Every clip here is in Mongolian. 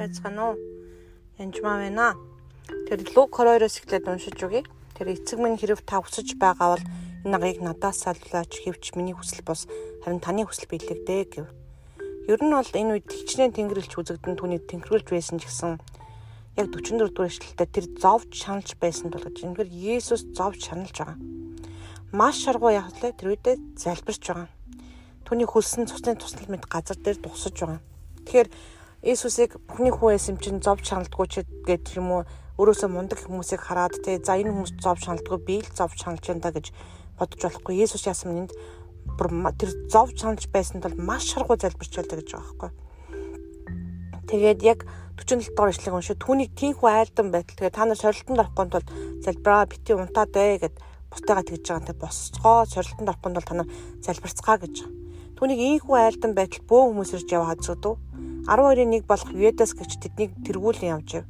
байцгаана уу? Янжмаа байна. Тэр Лук 22-оос эхлээд уншиж өгье. Тэр эцэг минь хэрэг та хүсэж байгаа бол энэ нагыг надаас саллаач хэвч миний хүсэл бос харин таны хүсэл биелэгдээ гэв. Ер нь бол энэ үед хичнээн тэнгэрлж үзэгдэн түүний тэнхрүүлж байсан ч гэсэн яг 44 дугаар эшлэлдээ тэр зовж шаналж байсан тул гэж энэгээр Есүс зовж шаналж байгаа. Маш шаргуу явдлаа тэр үедээ залбирч байгаа. Түүний хөлсөн цусны туслал мэд газар дээр дусаж байгаа. Тэгэхээр Иесусыг бүхний хүн байсан чинь зовж шаналдгүй ч гэдэг юм уу өөрөөсөө мундаг хүмүүсийг хараад те за энэ хүмүүс зовж шаналдгүй би л зовж шаналж байна да гэж бодож болохгүй. Иесус яасан нэнд тэр зовж шаналж байсан тул маш шаргуу залбирч байлаа гэж байгаа байхгүй. Тэгээд яг 47 дугаар ишлэг уншиж түүнийг тийхүү айлдан байтал тэгээд та нар сорилтонд орохгүй тулд залбираа бити унтаад бай гэд бусдаагаа тэгж байгаа. Тэгээд босцгоо сорилтонд орохгүй тулд та нар залбирцгаа гэж. Түүнийг ийхүү айлдан байтал бөө хүмүүс ирж яваа хазгадв 12-ын 1 болох Юдас гэж тэднийг тэргүүлэн явж ив.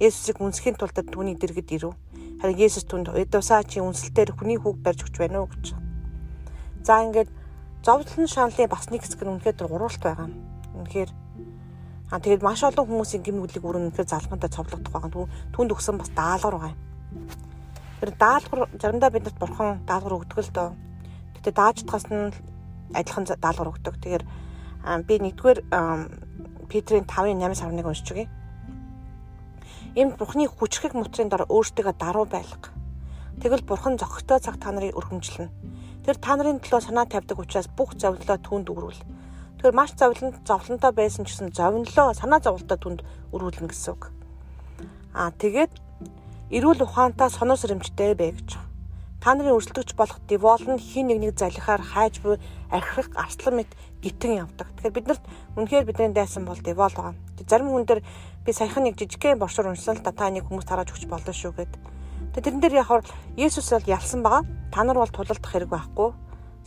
Есүсийг үнсхийн тулд түүний дэргэд ирв. Харин Есүс түнд Эдусаа чи үнсэлтээр хүний хүүг барьж өгч байна уу гэж. За ингээд зовлон шаналлын бас нэг хэсэг нь үнэхээр гурвалт байгаа. Үнэхээр аа тэгээд маш олон хүмүүсийн гим нүглийг өрнө үнэхээр залхамтай цовлогдох байгаа. Түнд өгсөн бас даалгавар байгаа. Тэр даалгавар заримдаа бидэнд бурхан даалгавар өгдөг л дөө. Гэтэ дааждахаас нь адилхан даалгавар өгдөг. Тэгэхээр би нэгдүгээр Петрийн 5-ын 8-аас 11 уншиж өгье. Эмд Бурхны хүчрхэг мутрын дор өөртөө даруй байлга. Тэгвэл Бурхан зохигтой цаг та нарыг өргөмжлөнө. Тэр та нарын төлөө санаа тавьдаг учраас бүх зовлоо түнд өрүүл. Тэр маш зовлонд зовлонтой байсан ч гэсэн зовнилоо санаа зовлтоо түнд өрүүлнэ гэсэн үг. Аа тэгээд эрүүл ухаантай сонор сэрэмжтэй бай гэж. Та нарын өрсөлдөгч болох Девол нь хин нэг нэг залхихаар хайж буй архих арслан мэт гитэн явдаг. Тэгэхээр биднэрт үнэхээр бидний дайсан бол Девол байгаа. Зарим хүн дээр би саяхан нэг жижигхэн боршоор уншсан л та та нэг хүмүүс тарааж өгч болно шүү гэд. Тэгээ тэрэн дээр яг Есүс бол ялсан байгаа. Та нар бол тулалдах хэрэг байхгүй.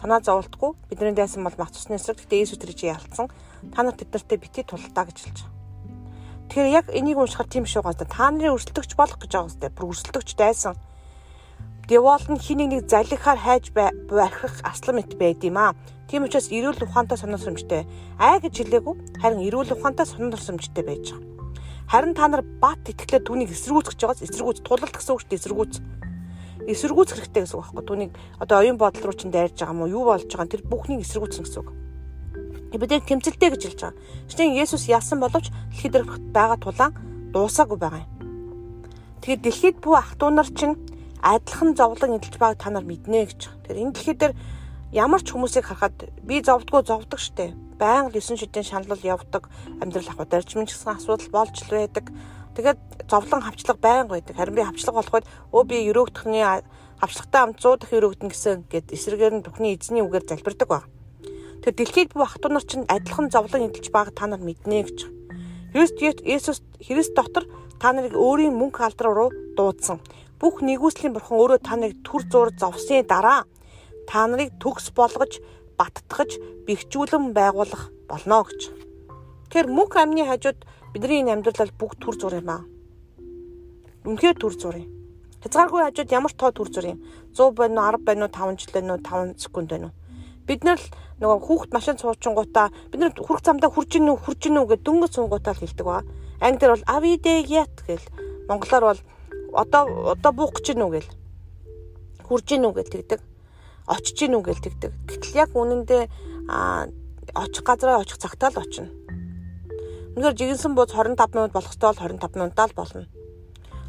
Санаа зовлтгүй. Бидний дайсан бол мах цусны эсрэг. Гэтэ Есүс тэр чи ялсан. Та нар тэднэртэй бити тулалдаа гэж хэлж байгаа. Тэгэхээр яг энийг уншихаар тийм шүү гоо. Та нарын өрсөлдөгч болох гэж байгаа үстэй. Бүр өрсөлдөгч дайсан Девол нь хинийг нэг залхихаар хайж барих аслан мэт байд юм аа. Тийм учраас эрүүл ухаантай сонор сумжтэй. Ай гэж хэлээгүй. Харин эрүүл ухаантай сонор сумжтэй байж байгаа. Харин та нар бат итгэлээ түүнийг эсэргүүцэж байгаас эсэргүүц тулалт гэсэн үг шүү дээ эсэргүүц. Эсэргүүц хэрэгтэй гэсэн үг байхгүй. Түүнийг одоо оюун бодол руу чинь дайрж байгаа юм уу? Юу болж байгаа тэр бүхнийг эсэргүүцнэ гэсэн үг. Бид яг тэмцэлтэй гэж хэлж байгаа. Нь Есүс ялсан боловч дэлхийд байгаа тулаан дуусаагүй байгаа юм. Тэгэхээр дэлхийд бүх ах トゥ нар чинь адилхан зовлон эдэлж байгааг та нар мэднэ гэж. Тэгэхээр энэ дэлхий дээр ямар ч хүмүүсийг харахад би зовдгоо зовдөг штэ. Баян 9 шидийн шаналл явдаг, амьдрал ахуй даржмын ч гэсэн асуудал болж л байдаг. Тэгээд зовлон хавчлага байнга байдаг. Харин би хавчлага болоход өө би өрөөгдөхний хавчлагтай амт 100 дахин өрөөгдөн гэсэн гэд эсрэгээр нь бүхний эзний үгээр залбирдаг ба. Тэр дэлхийд бүх ゥ нар чинь адилхан зовлон эдэлж байгааг та нар мэднэ гэж. Христ Есүс Христ дотор та нарыг өөрийн мөнх алдруу руу дуудсан бүх нэгүслийн бурхан өөрөө та нарыг түр зур зовсны дараа та нарыг төгс болгож баттгаж бэхжүүлэн байгуулах болно гэж. Тэгэхээр мөнх амны хажууд бидний энэ амьдрал бүх түр зур юм аа. Үнэхээр түр зур юм. Хязгааргүй хажууд ямар тоо түр зур юм. 100 байна уу, 10 байна уу, 5 жил байна уу, 5 секунд байна уу. Бид нар л нөгөө хүүхд машин цуучингуудаа бид нар хүрх замдаа хурж ийн үү, хурж ийн үү гэдэг дөнгөж цунгуудаа л хэлдэг ба. Англиар бол avide yet гэл. Монголоор бол одоо одоо буух гэж нү гэл хурж гинүү гэл тэгдэг. Очиж гинүү гэл тэгдэг. Гэтэл яг үнэндээ очих газараа очих цагтаа л очино үнэхээр жигэнсэн бууз 25 минут болох ёстой бол 25 минутаа л болно.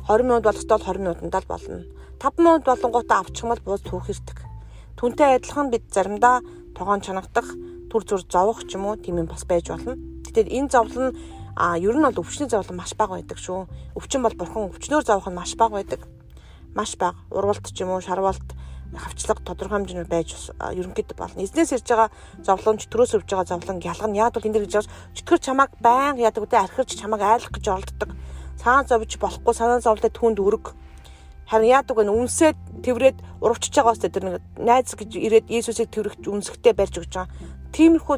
20 минут болох ёстой бол 20 минутандаа л болно. 5 минут болонгуудаа авчихмал бууз түүх ирдэг. Түнтэй адилхан бид заримдаа тогоон чанагдах түр зүр зовох ч юм уу тийм юм бас байж болно. Тэгэхээр энэ зовлон нь А ер нь бол өвчний зовлон маш бага байдаг шүү. Өвчин бол бурхан өвчнөөр зовох нь маш бага байдаг. Маш бага. Урвалт ч юм уу, шарвалт, хавчлага тодорхой хэмжээнд байж ерөнхийдөө болно. Эзнээс ирж байгаа зовлон, чөтгөрөөс өвж байгаа зовлон ялгана. Яг бол энэ дэр гэж чөтгөр чамааг байнга яадаг үдэ архирч чамааг айлах гэж оролддог. Цаан зовж болохгүй санаа зовлоо түүнд өрг. Харин яадаг вэ? Үнсээд тэврээд урагчж байгаа өстэй тэр нэг найз гэж ирээд Иесусыг тэврэх үнсгтэй барьж өгч байгаа. Тиймэрхүү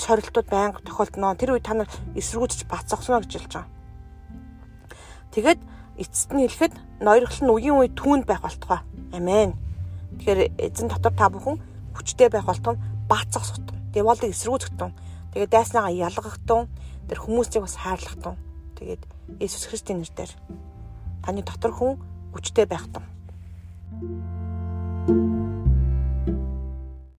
сорилтууд байнга тохиолдно. Тэр үед та нар эсэргүүцэж бацсахно гэж хэлж байгаа. Тэгэд эцэст нь хэлэхэд ноёрхол нь үеийн үе түүнд байх болтугай. Амен. Тэгэхээр эзэн дотор та бүхэн хүчтэй байх болтугай баацах сутун. Деволыг эсэргүүцэх тун. Тэгээд дайснаагаа ялгах тун. Тэр хүмүүсийг бас хайрлах тун. Тэгээд Иесус Христосийн нэрээр таны дотор хүн хүчтэй байх тун. thank you